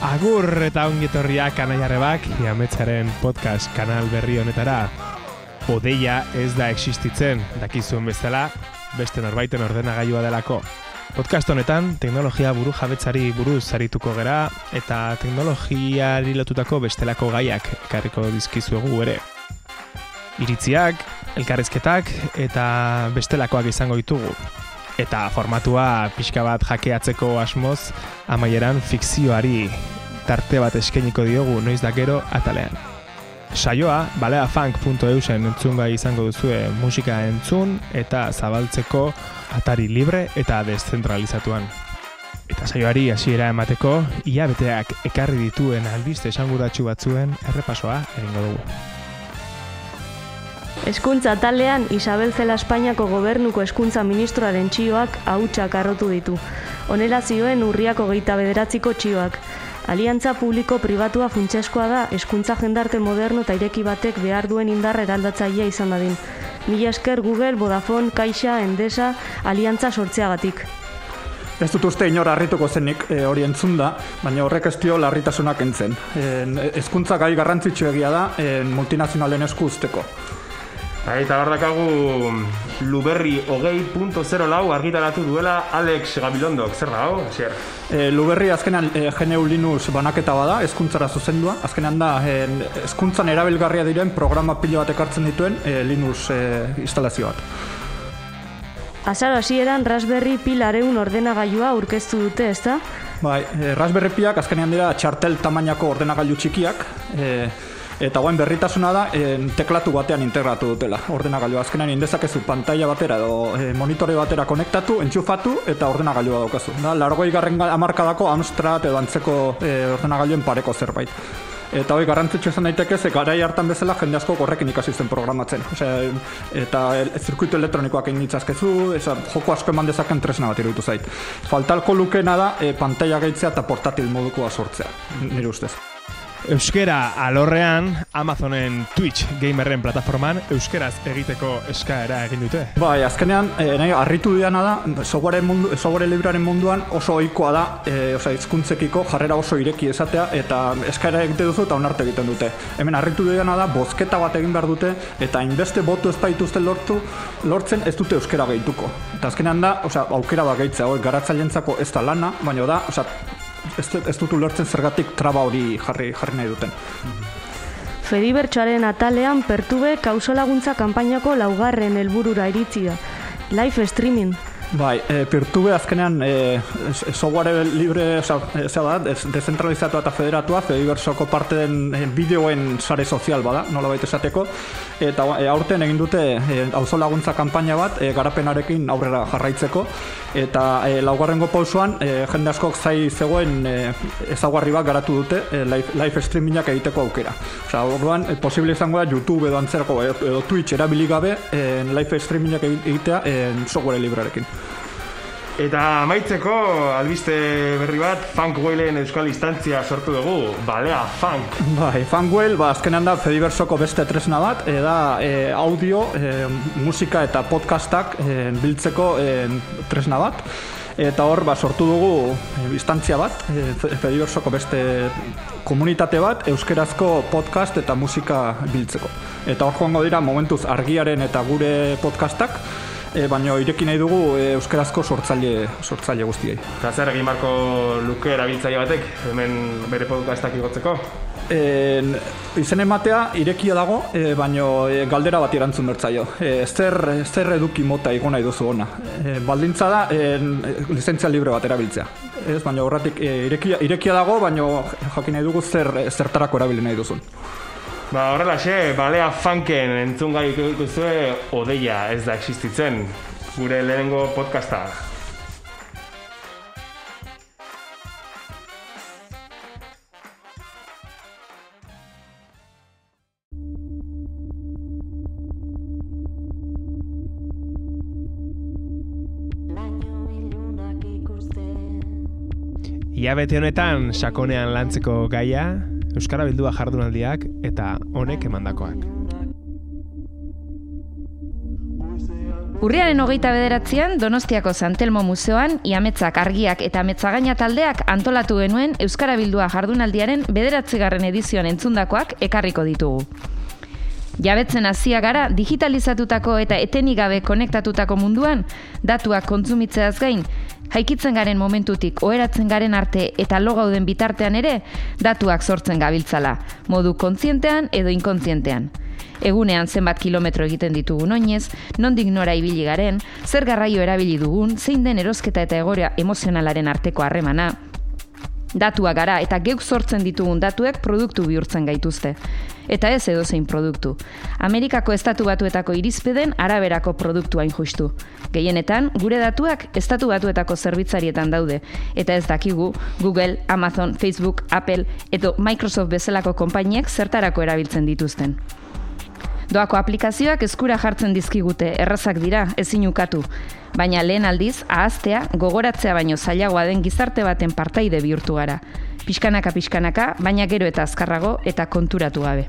Agur eta ongietorriak anaiarrebak, iametzaren podcast kanal berri honetara. Odeia ez da existitzen, dakizuen bezala, beste norbaiten ordenagailua delako. Podcast honetan, teknologia buru jabetzari buruz zarituko gera, eta teknologiari lotutako bestelako gaiak ekarriko dizkizuegu ere. Iritziak, elkarrezketak eta bestelakoak izango ditugu. Eta formatua pixka bat jakeatzeko asmoz, amaieran fikzioari tarte bat eskainiko diogu noiz da gero atalean. Saioa, baleafunk.eusen entzungai izango duzue musika entzun eta zabaltzeko atari libre eta deszentralizatuan. Eta saioari hasiera emateko, ia beteak ekarri dituen albiste esanguratsu batzuen errepasoa egingo dugu. Hezkuntza talean Isabel Zela Espainiako gobernuko hezkuntza ministroaren txioak hautsak arrotu ditu. Honela zioen urriako geita bederatziko txioak. Aliantza publiko-pribatua funtseskoa da hezkuntza jendarte moderno eta ireki batek behar duen indarra eraldatzailea izan dadin. Mila esker Google, Vodafone, Caixa, Endesa, aliantza sortzeagatik. Ez dut uste inor harrituko zenik e, hori entzun da, baina horrek ez dio larritasunak entzen. E, ezkuntza gai garrantzitsu egia da e, multinazionalen esku usteko. Bai, Eta hor dakagu Luberri hogei.04 argitaratu duela Alex Gabilondok, zer da, hau? Zer? E, Luberri azkenean e, GNU Linux banaketa bada, hezkuntzara zuzendua. Azkenean da, e, hezkuntzan erabilgarria diren programa pilo bat ekartzen dituen e, Linux e, instalazio bat. Azaro hasieran Raspberry Pi lareun ordenagailua aurkeztu dute, ezta? Bai, e, Raspberry Piak azkenean dira txartel tamainako ordenagailu txikiak, e, eta guain berritasuna da e, teklatu batean integratu dutela ordenagailu azkenean indezakezu pantalla batera edo e, monitore batera konektatu, entxufatu eta ordenagailua daukazu. Da, largoi garren amarkadako Amstrad edo antzeko e, ordenagailuen pareko zerbait. Eta hori garrantzitsu izan daiteke ze garai hartan bezala jende asko horrekin ikasi zen programatzen. Osea, eta el, zirkuitu elektronikoak egin ditzazkezu, eza, joko asko eman dezaken tresna bat iruditu zait. Faltalko lukena da e, pantalla gehitzea eta portatil modukoa sortzea, nire ustez. Euskera alorrean, Amazonen Twitch gamerren plataforman euskeraz egiteko eskaera egin dute. Bai, azkenean, e, nahi, arritu diana da, software, mundu, software libraren munduan oso ohikoa da, e, osea, hizkuntzekiko jarrera oso ireki esatea, eta eskaera egite duzu eta onarte egiten dute. Hemen arritu diana da, bozketa bat egin behar dute, eta inbeste botu ez baituzte lortu, lortzen ez dute euskera gehituko. Eta azkenean da, osea, aukera bat gehitzea, hori garatzailentzako ez da lana, baina da, osea, ez, ez dut ulertzen zergatik traba hori jarri, jarri nahi duten. Fedibertsoaren atalean pertube kausolaguntza kanpainako laugarren helburura iritsi da. Live streaming. Bai, e, Peertube azkenean e, software libre, oza, e, da, dezentralizatua eta federatua, Fediversoko parte den bideoen sare sozial bada, nola baita esateko, eta e, aurten egin dute e, auzo laguntza kanpaina bat, e, garapenarekin aurrera jarraitzeko, eta e, laugarrengo pausuan, e, jende askok zai zegoen e, ezaguarri bat garatu dute e, live, live streamingak egiteko aukera. Osea, orduan, e, posible izango da YouTube edo antzerako edo, edo Twitch erabili gabe e, live streamingak egitea e, software librearekin. Eta amaitzeko albiste berri bat Funkwellen euskal instantzia sortu dugu, balea funk. Bai, Funkwell, ba, azkenean da Fediversoko beste tresna bat, e, da e, audio, e, musika eta podcastak e, biltzeko e, tresna bat. Eta hor, ba, sortu dugu e, instantzia bat, e, Fediversoko beste komunitate bat, euskerazko podcast eta musika biltzeko. Eta hor joango dira momentuz argiaren eta gure podcastak, e, baina ireki nahi dugu e, euskerazko sortzaile, sortzaile guztiei. Eta zer egin barko luke erabiltzaile batek, hemen bere podcastak igotzeko? En, izen ematea irekia dago, e, baino e, galdera bat erantzun bertzaio. E, zer, zer eduki mota igo nahi duzu ona. E, baldintza da, en, lizentzia libre bat erabiltzea. Ez, baina horretik e, irekia, irekia dago, baino jakin nahi dugu zer, zertarako erabili nahi duzun. Ba, horrelaxe, balea funken entzun gai ikuzue odeia ez da existitzen. Gure lehenengo podcasta. Ikusten Iabete honetan sakonean lantzeko gaia, Euskara Bildua jardunaldiak eta honek emandakoak. Urriaren hogeita bederatzean, Donostiako Santelmo Museoan, Iametzak argiak eta Metzagaina taldeak antolatu genuen Euskara Bildua jardunaldiaren bederatzigarren edizioan entzundakoak ekarriko ditugu. Jabetzen hasia gara digitalizatutako eta etenik gabe konektatutako munduan, datuak kontsumitzeaz gain, jaikitzen garen momentutik oheratzen garen arte eta lo gauden bitartean ere, datuak sortzen gabiltzala, modu kontzientean edo inkontzientean. Egunean zenbat kilometro egiten ditugun oinez, nondik nora ibili garen, zer garraio erabili dugun, zein den erosketa eta egorea emozionalaren arteko harremana, Datuak gara eta geuk sortzen ditugun datuek produktu bihurtzen gaituzte. Eta ez edozein produktu. Amerikako estatu batuetako irizpeden araberako produktu hain justu. Gehienetan, gure datuak estatu batuetako zerbitzarietan daude. Eta ez dakigu, Google, Amazon, Facebook, Apple edo Microsoft bezalako konpainiek zertarako erabiltzen dituzten. Doako aplikazioak eskura jartzen dizkigute, errazak dira, ezin ukatu. Baina lehen aldiz, ahaztea, gogoratzea baino zailagoa den gizarte baten partaide bihurtu gara. Pixkanaka pixkanaka, baina gero eta azkarrago eta konturatu gabe.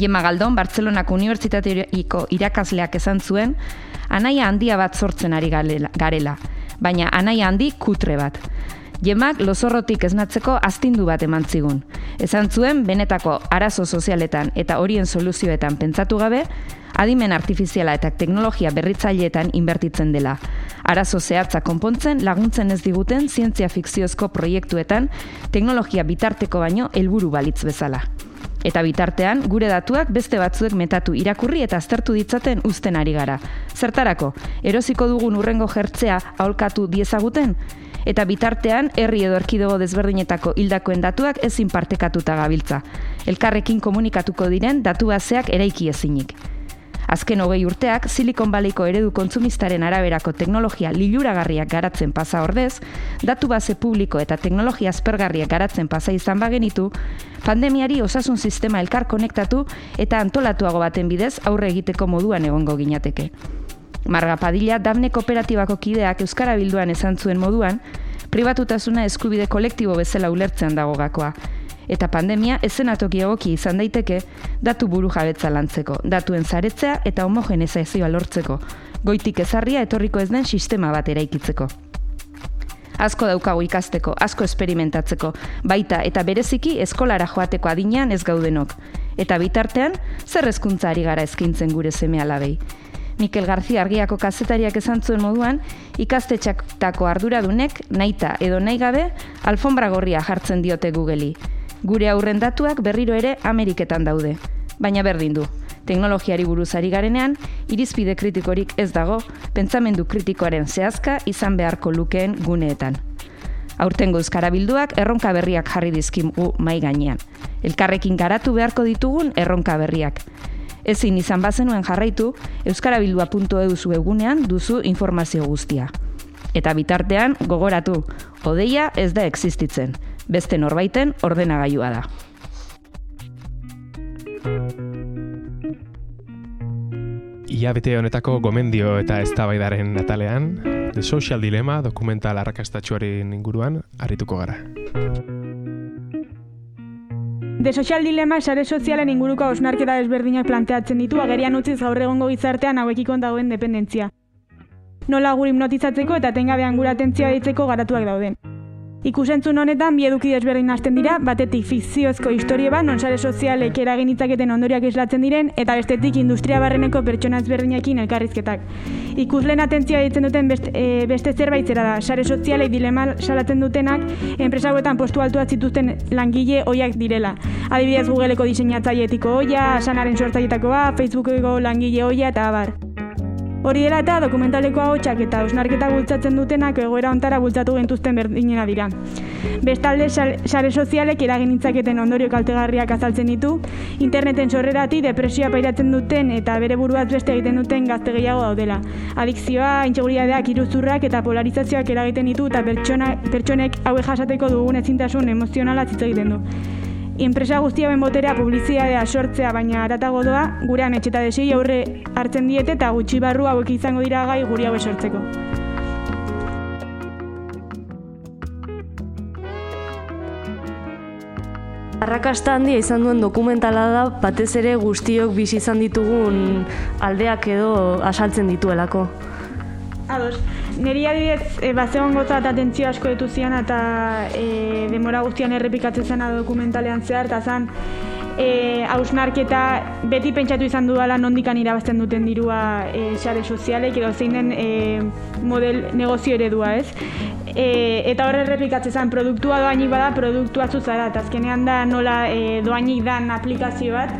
Jema Galdon, Bartzelonako Unibertsitateiko irakasleak esan zuen, anaia handia bat sortzen ari garela, baina anaia handi kutre bat. Jemak lozorrotik esnatzeko astindu bat eman zigun. Esan zuen, benetako arazo sozialetan eta horien soluzioetan pentsatu gabe, adimen artifiziala eta teknologia berritzaileetan inbertitzen dela. Arazo zehatza konpontzen laguntzen ez diguten zientzia fikziozko proiektuetan teknologia bitarteko baino helburu balitz bezala. Eta bitartean, gure datuak beste batzuek metatu irakurri eta aztertu ditzaten uzten ari gara. Zertarako, erosiko dugun urrengo jertzea aholkatu diezaguten? Eta bitartean, herri edo erkidego desberdinetako hildakoen datuak ezin partekatuta gabiltza. Elkarrekin komunikatuko diren datu baseak eraiki ezinik. Azken hogei urteak, Silicon Valleyko eredu kontsumistaren araberako teknologia liluragarriak garatzen pasa ordez, datu base publiko eta teknologia aspergarriak garatzen pasa izan bagenitu, pandemiari osasun sistema elkar konektatu eta antolatuago baten bidez aurre egiteko moduan egongo ginateke. Marga Padilla, Dabne Kooperatibako kideak Euskara Bilduan esan zuen moduan, pribatutasuna eskubide kolektibo bezala ulertzen dago gakoa. Eta pandemia ezenatoki egoki izan daiteke datu buru jabetza lantzeko, datuen zaretzea eta homogenezazioa lortzeko, goitik ezarria etorriko ez den sistema bat eraikitzeko. Asko daukagu ikasteko, asko esperimentatzeko, baita eta bereziki eskolara joateko adinean ez gaudenok. Eta bitartean, zer hezkuntza ari gara eskaintzen gure seme alabei. Mikel García argiako kazetariak esan zuen moduan, ikastetxako arduradunek, naita edo nahi gabe, alfombra gorria jartzen diote Google'i. Gure aurren datuak berriro ere Ameriketan daude. Baina berdin du. Teknologiari buruz ari garenean, irizpide kritikorik ez dago, pentsamendu kritikoaren zehazka izan beharko lukeen guneetan. Aurtengo Euskara Bilduak erronka berriak jarri dizkigu mai gainean. Elkarrekin garatu beharko ditugun erronka berriak. Ezin izan bazenuen jarraitu, euskarabildua.eu egunean duzu informazio guztia. Eta bitartean, gogoratu, odeia ez da existitzen. Beste norbaiten ordenagailua da. Iabete honetako gomendio eta eztabaidaren atalean, The Social Dilemma dokumental arrakastatxuaren inguruan harrituko gara. The Social Dilemma sare sozialen inguruko hausnarketa desberdinak planteatzen ditu agerian utziz gaur egongo gizartean hauekiko dagoen dependentzia. Nola gure hipnotizatzeko eta tengabean gure atentzioa ditzeko garatuak dauden. Ikusentzun honetan bi eduki desberdin hasten dira, batetik fikziozko historie bat, non sare sozialek eragin ditzaketen ondoriak islatzen diren, eta bestetik industria barreneko pertsona ezberdinekin elkarrizketak. Ikusleen atentzioa ditzen duten beste, e, beste zerbait zera da, sare sozialek dilema salatzen dutenak, enpresa hauetan postu altuak zituzten langile oiak direla. Adibidez Googleeko diseinatzaile etiko oia, sanaren sortzaietakoa, Facebookeko langile oia eta abar. Hori dela eta dokumentaleko ahotsak eta osnarketa bultzatzen dutenak egoera ontara bultzatu gentuzten berdinera dira. Bestalde, sare sozialek eragin ditzaketen ondorio kaltegarriak azaltzen ditu, interneten sorrerati depresioa pairatzen duten eta bere buruaz beste egiten duten gazte gehiago daudela. Adikzioa, intseguridadea, iruzurrak eta polarizazioak eragiten ditu eta pertsona, pertsonek hauek jasateko dugun ezintasun emozionala hitz egiten du. Enpresa guztiauen boterea publizitatea sortzea baina aratago doa, gure amets eta desei aurre hartzen diete eta gutxi barru hauek izango dira gai guri hauek sortzeko. Arrakasta handia izan duen dokumentala da, batez ere guztiok bizi izan ditugun aldeak edo asaltzen dituelako. Ados, niri adibidez, e, bazegon gozat atentzio asko ditu zian eta e, demora guztian errepikatzen zena dokumentalean zehar, eta zan, e, hausnarketa beti pentsatu izan dudala nondikan irabazten duten dirua e, sare sozialek edo zein den e, model negozio eredua, ez? E, eta horre errepikatzen zen, produktua doainik bada, produktua zuzara, eta azkenean da nola e, doainik dan aplikazio bat,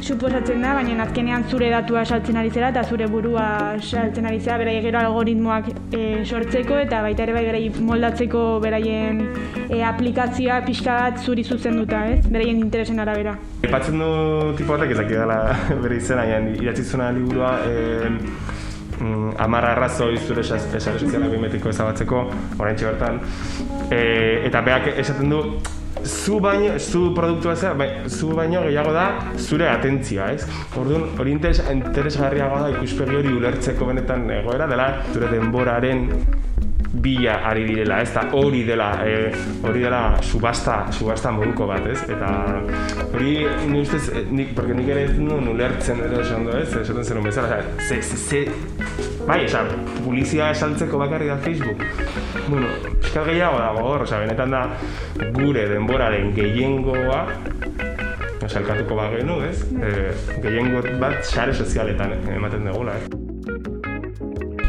suposatzen da, baina azkenean zure datua saltzen ari zera eta zure burua saltzen ari zera beraien gero algoritmoak e, sortzeko eta baita ere bai berai moldatzeko beraien e, aplikazioa pixka bat zuri zuzenduta, ez? Beraien interesen arabera. Aipatzen du tipo batek ezakit dela bere izena, zuena liburua e, mm, amar arrazoi zure sas- sare sozialak ezabatzeko, orain bertan. E, eta beak esaten du, zu baino, zu produktua zera, bai, zu baino gehiago da zure atentzioa, ez? Orduan, hori interes, interesgarriago da ikuspegi hori ulertzeko benetan egoera dela zure denboraren bila ari direla, ez da hori dela, e, hori dela subasta, subasta moduko bat, ez? Eta hori ni ustez, eh, nik, porque nik ere ez nuen ulertzen ere esan ondo, ez? Esaten zenun bezala, ze, ze, ze, bai, osea, publizia esaltzeko bakarrik da Facebook. Bueno, pixka gehiago dago hor, osea, benetan da gure denboraren gehiengoa, osea, elkatuko bagenu, ez? E, gehiengo bat sare sozialetan ematen dugula, ez?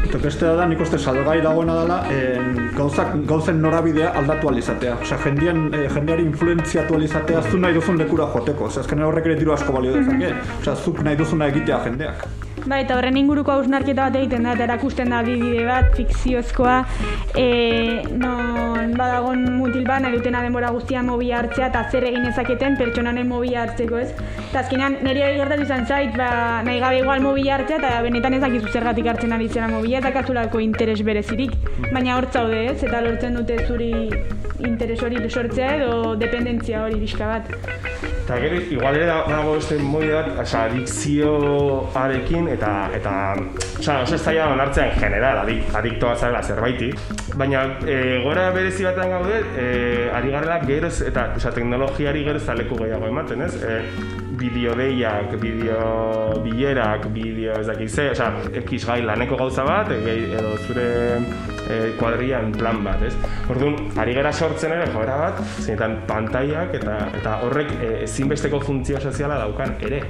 Eta beste da, nik uste salgai dagoena dela, en, gauzak, gauzen norabidea aldatu alizatea. Osea, jendien, eh, jendeari influentziatu alizatea, zu nahi duzun lekura joteko. Osea, azkenean horrek ere diru asko balio dezake. Osea, zuk nahi duzuna egitea jendeak. Bai, eta horren inguruko hausnarketa bat egiten da, eta erakusten da bidide bat, fikziozkoa, e, non badagon mutil bat, nahi dutena denbora guztian mobila hartzea, eta zer egin ezaketen pertsonanen mobila hartzeko, ez? Eta azkenean, hori gertatu izan zait, ba, nahi gabe igual mobila hartzea, eta benetan ez dakizu zergatik hartzen ari zera mobila, eta kazulako interes berezirik. Baina hor zaude, ez? Eta lortzen dute zuri interes hori sortzea edo dependentzia hori pixka bat. Eta gero, igual ere da- dago beste modi bat, osea, adikzioarekin eta, eta, osea, oso ez zaila onartzea en general, adik, adiktoa zarela zerbaiti. Baina, e, gora berezi batean gaude, e, ari garela geroz, eta, osea, teknologiari geroz zaleku gehiago ematen, ez? E, bideo deiak, bideo bilerak, bideo ez dakit ze, osea, ekiz laneko gauza bat, edo zure e, kuadrian plan bat, ez? Orduan, ari gara sortzen ere joera bat, zeinetan pantaiak eta eta horrek e, ezinbesteko funtzio soziala daukan ere.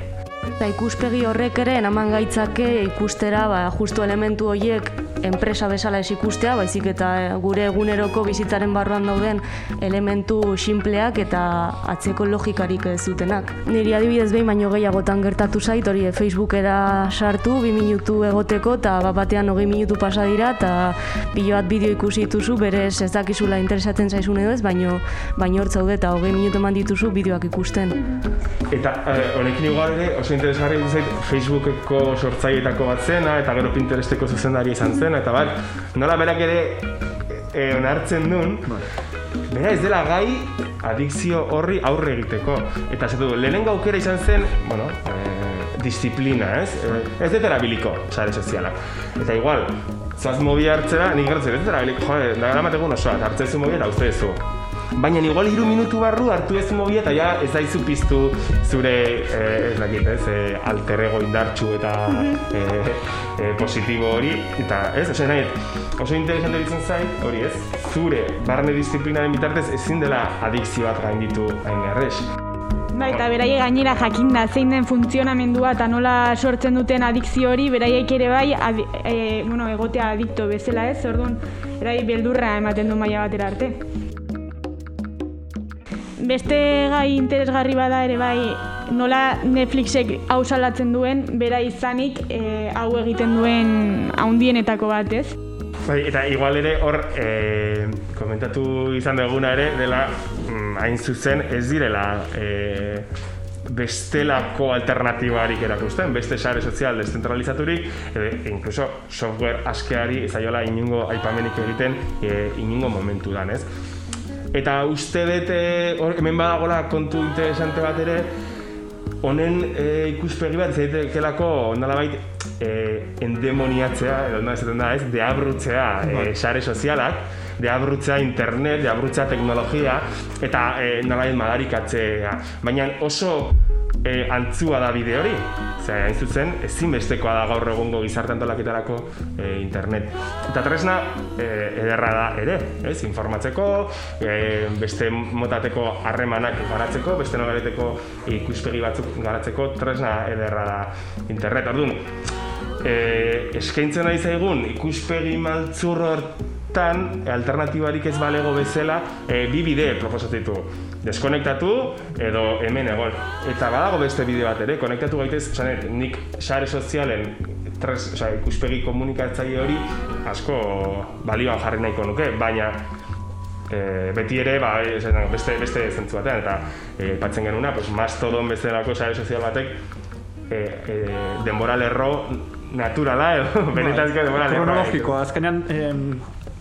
Eta ikuspegi horrek ere enaman gaitzake ikustera, ba, justu elementu horiek enpresa bezala ez ikustea, baizik eta gure eguneroko bizitzaren barruan dauden elementu sinpleak eta atzeko logikarik ez dutenak. Niri adibidez behin baino gehiagotan gertatu zait, hori Facebookera sartu, bi minutu egoteko, eta bat batean hogei minutu pasa dira, eta bilo bat bideo ikusi dituzu, berez ez dakizula interesatzen zaizun edo ez, baino, baino hor zaude eta hogei minutu eman dituzu bideoak ikusten. Eta eh, honekin igual ere oso interesgarri zait Facebookeko sortzaileetako bat zena eta gero Pinteresteko zuzendari izan zen eta bat nola berak ere e, onartzen duen Bera ez dela gai adikzio horri aurre egiteko. Eta zatu, lehenengo aukera izan zen, bueno, e, disiplina, ez? E, ez dut erabiliko, sare sozialak. Eta igual, zoaz mobi hartzera, nik gertzen, ez dut erabiliko, jo, da gara mategun osoa, eta hartzen zu mobi eta uste zu. Baina igual hiru minutu barru hartu ez mobia eta ja ez daizu piztu zure, eh, ez dakit, ez, eh, alter ego indartxu eta eh, eh, positibo hori, eta ez, oso nahi, oso interesante ditzen zait, hori ez, zure barne disiplinaren bitartez ezin dela adikzio bat gainditu hain errex. Bai, eta beraiek gainera jakinda zein den funtzionamendua eta nola sortzen duten adikzio hori, beraiek ere bai, adi, e, bueno, egotea adikto bezala ez, orduan, erai beldurra ematen du maila batera arte. Beste gai interesgarri bada ere bai, nola Netflixek hau salatzen duen, bera izanik e, hau egiten duen haundienetako bat ez. Bai, eta igual ere hor e, komentatu izan duguna ere dela mm, hain zuzen ez direla e, bestelako alternatibarik erakusten, beste sare sozial descentralizaturik, edo incluso software askeari ezaiola inungo aipamenik egiten e, inungo momentu dan, ez? Eta uste dut e, hor, hemen badagola kontu interesante bat ere, honen e, ikuspegi bat zaitekelako nolabait e, endemoniatzea, edo nola esaten da ez, deabrutzea e, sare sozialak, deabrutzea internet, deabrutzea teknologia, eta e, nolabait madarikatzea. Baina oso e, antzua da bide hori. Zer, hain zuzen, ezinbestekoa da gaur egungo gizarte antolaketarako e, internet. Eta tresna e, ederra da ere, ez? Informatzeko, e, beste motateko harremanak garatzeko, beste nogareteko ikuspegi batzuk garatzeko, tresna ederra da internet. Orduan, e, eskaintzen nahi zaigun ikuspegi maltzur hortan alternatibarik ez balego bezala e, bi bide proposatu ditu. Deskonektatu edo hemen egon. Eta badago beste bide bat ere, konektatu gaitez, dut, nik sare sozialen tres, osea, ikuspegi komunikatzaile hori asko balioan jarri nahiko nuke, baina e, beti ere ba, beste, beste zentzu batean, eta e, patzen genuna, pues, mastodon bezalako sare sozial batek e, e, denbora lerro naturala edo benetazko denbora lerro. Kronologikoa, azkenean em,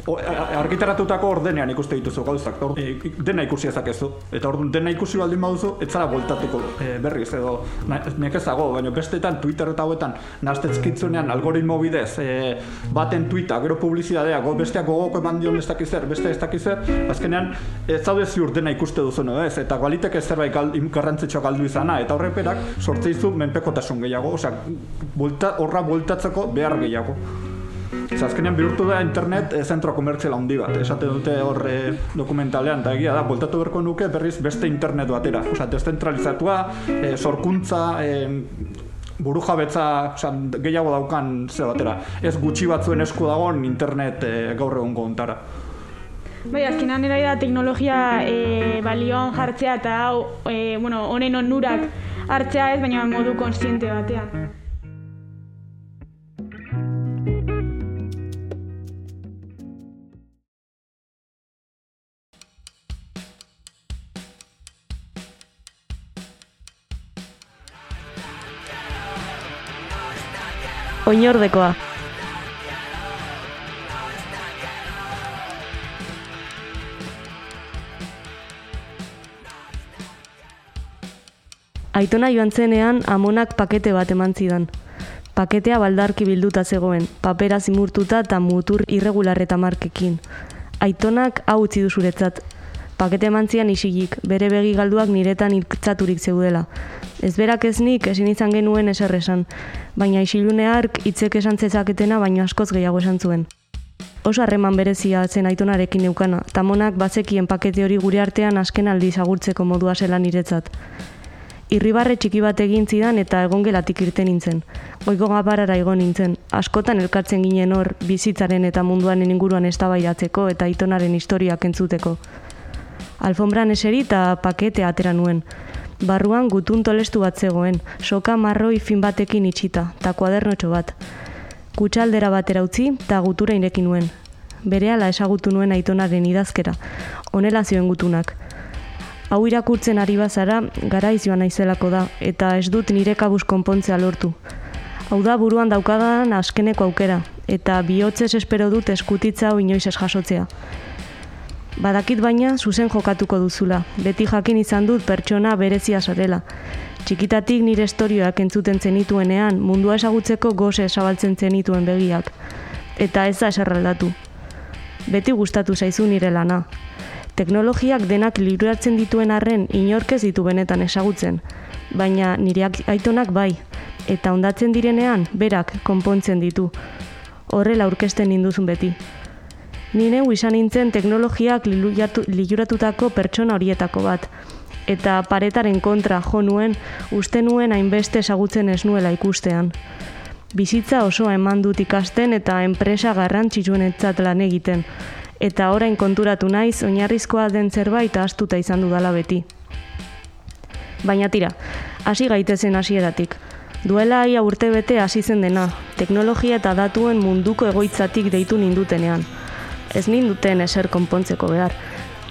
o- argitaratutako ordenean ikuste dituzu gauzak, or, e, dena ikusi ezakezu. Eta orduan dena ikusi baldin baduzu, ez zara bueltatuko. E, berriz edo nekezago, baina bestetan Twitter eta hauetan naztetzkitzunean algoritmo bidez e, baten tweeta, gero publizidadea, go, besteak gogoko eman dion ez dakiz zer, beste ez dakiz zer, azkenean ez zaude ziur dena ikuste duzu ez, eta baliteke zerbait gal, garrantzitsua galdu izana, eta horreperak sortzeizu menpekotasun gehiago, osea, buelta, horra bueltatzeko behar gehiago. Ze azkenean bihurtu da internet e, zentro komertzial handi bat. Esaten dute hor e, dokumentalean, eta egia da, bueltatu berko nuke berriz beste internet batera. Osea, descentralizatua, e, sorkuntza, e, burujabetza osea, gehiago daukan ze batera. Ez gutxi batzuen esku dagoen internet e, gaur egungo ontara. Bai, azkenean erai da teknologia e, balioan jartzea eta hau, e, bueno, honen onurak hartzea ez, baina modu konstiente batean. Oinordekoa. Aitona joan zenean amonak pakete bat eman zidan. Paketea baldarki bilduta zegoen, papera zimurtuta eta mutur irregular eta markekin. Aitonak hau utzi du zuretzat. Pakete eman zian isilik, bere begi galduak niretan iltzaturik zeudela. Ez berak ez nik ezin izan genuen eser esan, baina isilune hark hitzek esan zezaketena baino askoz gehiago esan zuen. Oso harreman berezia zen aitonarekin neukana, tamonak bazekien pakete hori gure artean asken aldiz agurtzeko modua zela niretzat. Irribarre txiki bat egin zidan eta egongelatik irten nintzen. Goiko gabarara igo nintzen. Askotan elkartzen ginen hor bizitzaren eta munduaren inguruan eztabaidatzeko eta aitonaren historiak entzuteko. Alfombran eseri eta paketea atera nuen. Barruan gutun tolestu bat zegoen, soka marroi fin batekin itxita, eta kuadernotxo bat. Kutsaldera batera utzi eta gutura irekin nuen. Berehala esagutu nuen aitonaren idazkera, honela zioen gutunak. Hau irakurtzen ari bazara, garaiz joan naizelako da, eta ez dut nire kabuz konpontzea lortu. Hau da buruan daukadan askeneko aukera, eta bihotzez espero dut eskutitza hau inoiz ez jasotzea. Badakit baina zuzen jokatuko duzula, beti jakin izan dut pertsona berezia zarela. Txikitatik nire estorioak entzuten zenituenean, mundua esagutzeko goze esabaltzen zenituen begiak. Eta ez da eserraldatu. Beti gustatu zaizu nire lana. Teknologiak denak libratzen dituen arren inork ez ditu benetan esagutzen. Baina nire ak- aitonak bai, eta ondatzen direnean berak konpontzen ditu. Horrela aurkezten ninduzun beti. Ni neu izan nintzen teknologiak liluratu- liluratutako pertsona horietako bat. Eta paretaren kontra jo nuen, uste nuen hainbeste ezagutzen ez nuela ikustean. Bizitza osoa eman dut ikasten eta enpresa garrantzitsuenetzat lan egiten. Eta orain konturatu naiz, oinarrizkoa den zerbait astuta izan dudala beti. Baina tira, hasi gaitezen hasieratik. Duela ia urte bete hasi zen dena, teknologia eta datuen munduko egoitzatik deitu nindutenean. Ez ninduten eser konpontzeko behar.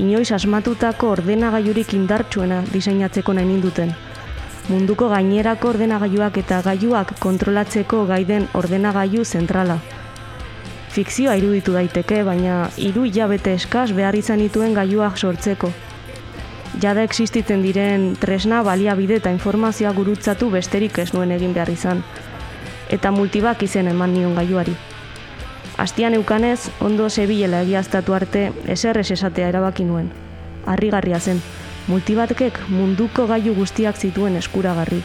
Inoiz asmatutako ordenagailurik indartsuena diseinatzeko nahi ninduten. Munduko gainerako ordenagailuak eta gailuak kontrolatzeko gaiden ordenagailu zentrala. Fikzioa iruditu daiteke, baina hiru hilabete eskas behar izan dituen gailuak sortzeko. Jada existitzen diren tresna baliabide eta informazioa gurutzatu besterik ez nuen egin behar izan. Eta multibak izen eman nion gailuari. Astian eukanez, ondo zebilela egiaztatu arte, eser ez esatea erabaki nuen. Harrigarria zen, multibatkek munduko gailu guztiak zituen eskuragarri.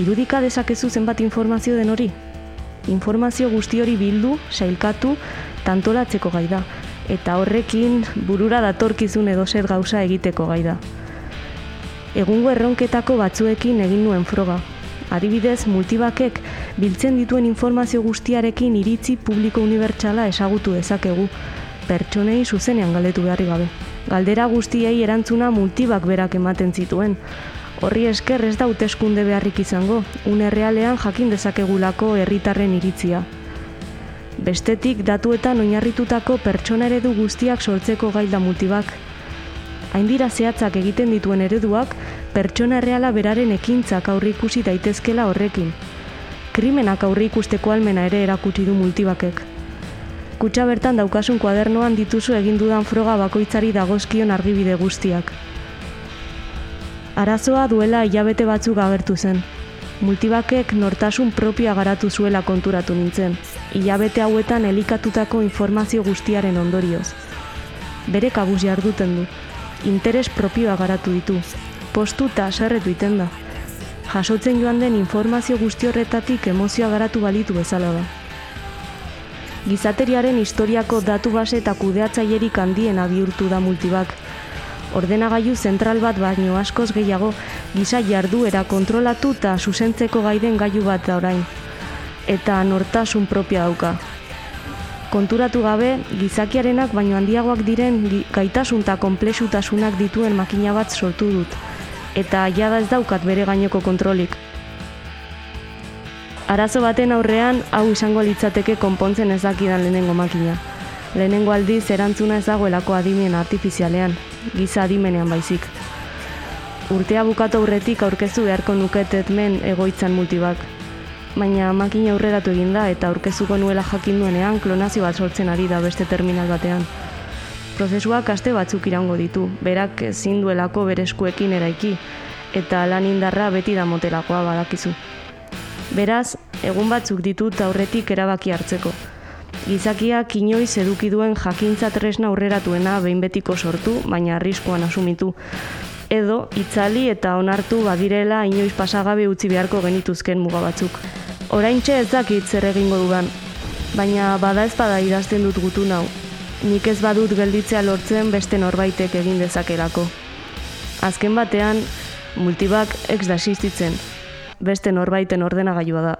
Irudika dezakezu zenbat informazio den hori? Informazio guzti hori bildu, sailkatu, tantolatzeko gai da. Eta horrekin burura datorkizun edo zer gauza egiteko gai da. Egungo erronketako batzuekin egin nuen froga. Adibidez, multibakek biltzen dituen informazio guztiarekin iritzi publiko unibertsala ezagutu dezakegu, pertsonei zuzenean galdetu beharri gabe. Galdera guztiei erantzuna multibak berak ematen zituen. Horri esker ez da hauteskunde beharrik izango, une realean jakin dezakegulako herritarren iritzia. Bestetik datuetan oinarritutako pertsona eredu guztiak sortzeko gailda multibak. Hain dira zehatzak egiten dituen ereduak, pertsona erreala beraren ekintzak aurrikusi daitezkela horrekin. Krimenak aurrikusteko almena ere erakutsi du multibakek. Kutsa bertan daukasun kuadernoan dituzu egin dudan froga bakoitzari dagozkion argibide guztiak. Arazoa duela hilabete batzuk agertu zen. Multibakek nortasun propioa garatu zuela konturatu nintzen, hilabete hauetan elikatutako informazio guztiaren ondorioz. Bere kabuz jarduten du, interes propioa garatu ditu, postu eta aserretu iten da. Jasotzen joan den informazio guzti horretatik emozioa garatu balitu bezala da. Gizateriaren historiako datu base eta kudeatzailerik handiena bihurtu da multibak, ordenagailu zentral bat baino askoz gehiago giza jarduera kontrolatu eta zuzentzeko gaiden gailu bat da orain. Eta nortasun propia dauka. Konturatu gabe, gizakiarenak baino handiagoak diren gaitasun eta konplexutasunak dituen makina bat sortu dut. Eta jada ez daukat bere gaineko kontrolik. Arazo baten aurrean, hau izango litzateke konpontzen ez dakidan lehenengo makina. Lehenengo aldiz erantzuna ez dagoelako adimen artifizialean, giza adimenean baizik. Urtea bukatu aurretik aurkezu beharko nuketetmen egoitzan multibak. Baina makina aurreratu egin da eta aurkezuko nuela jakin duenean klonazio bat sortzen ari da beste terminal batean. Prozesuak aste batzuk iraungo ditu, berak ezin duelako bere eskuekin eraiki, eta lan indarra beti da motelakoa badakizu. Beraz, egun batzuk ditut aurretik erabaki hartzeko. Gizakiak inoiz eduki duen jakintza tresna aurreratuena behin betiko sortu, baina arriskuan asumitu. Edo, itzali eta onartu badirela inoiz pasagabe utzi beharko genituzken muga batzuk. Oraintxe ez dakit zer egingo dudan, baina bada ez bada idazten dut gutu nau. Nik ez badut gelditzea lortzen beste norbaitek egin dezakelako. Azken batean, multibak ex da existitzen, beste norbaiten ordenagailua da.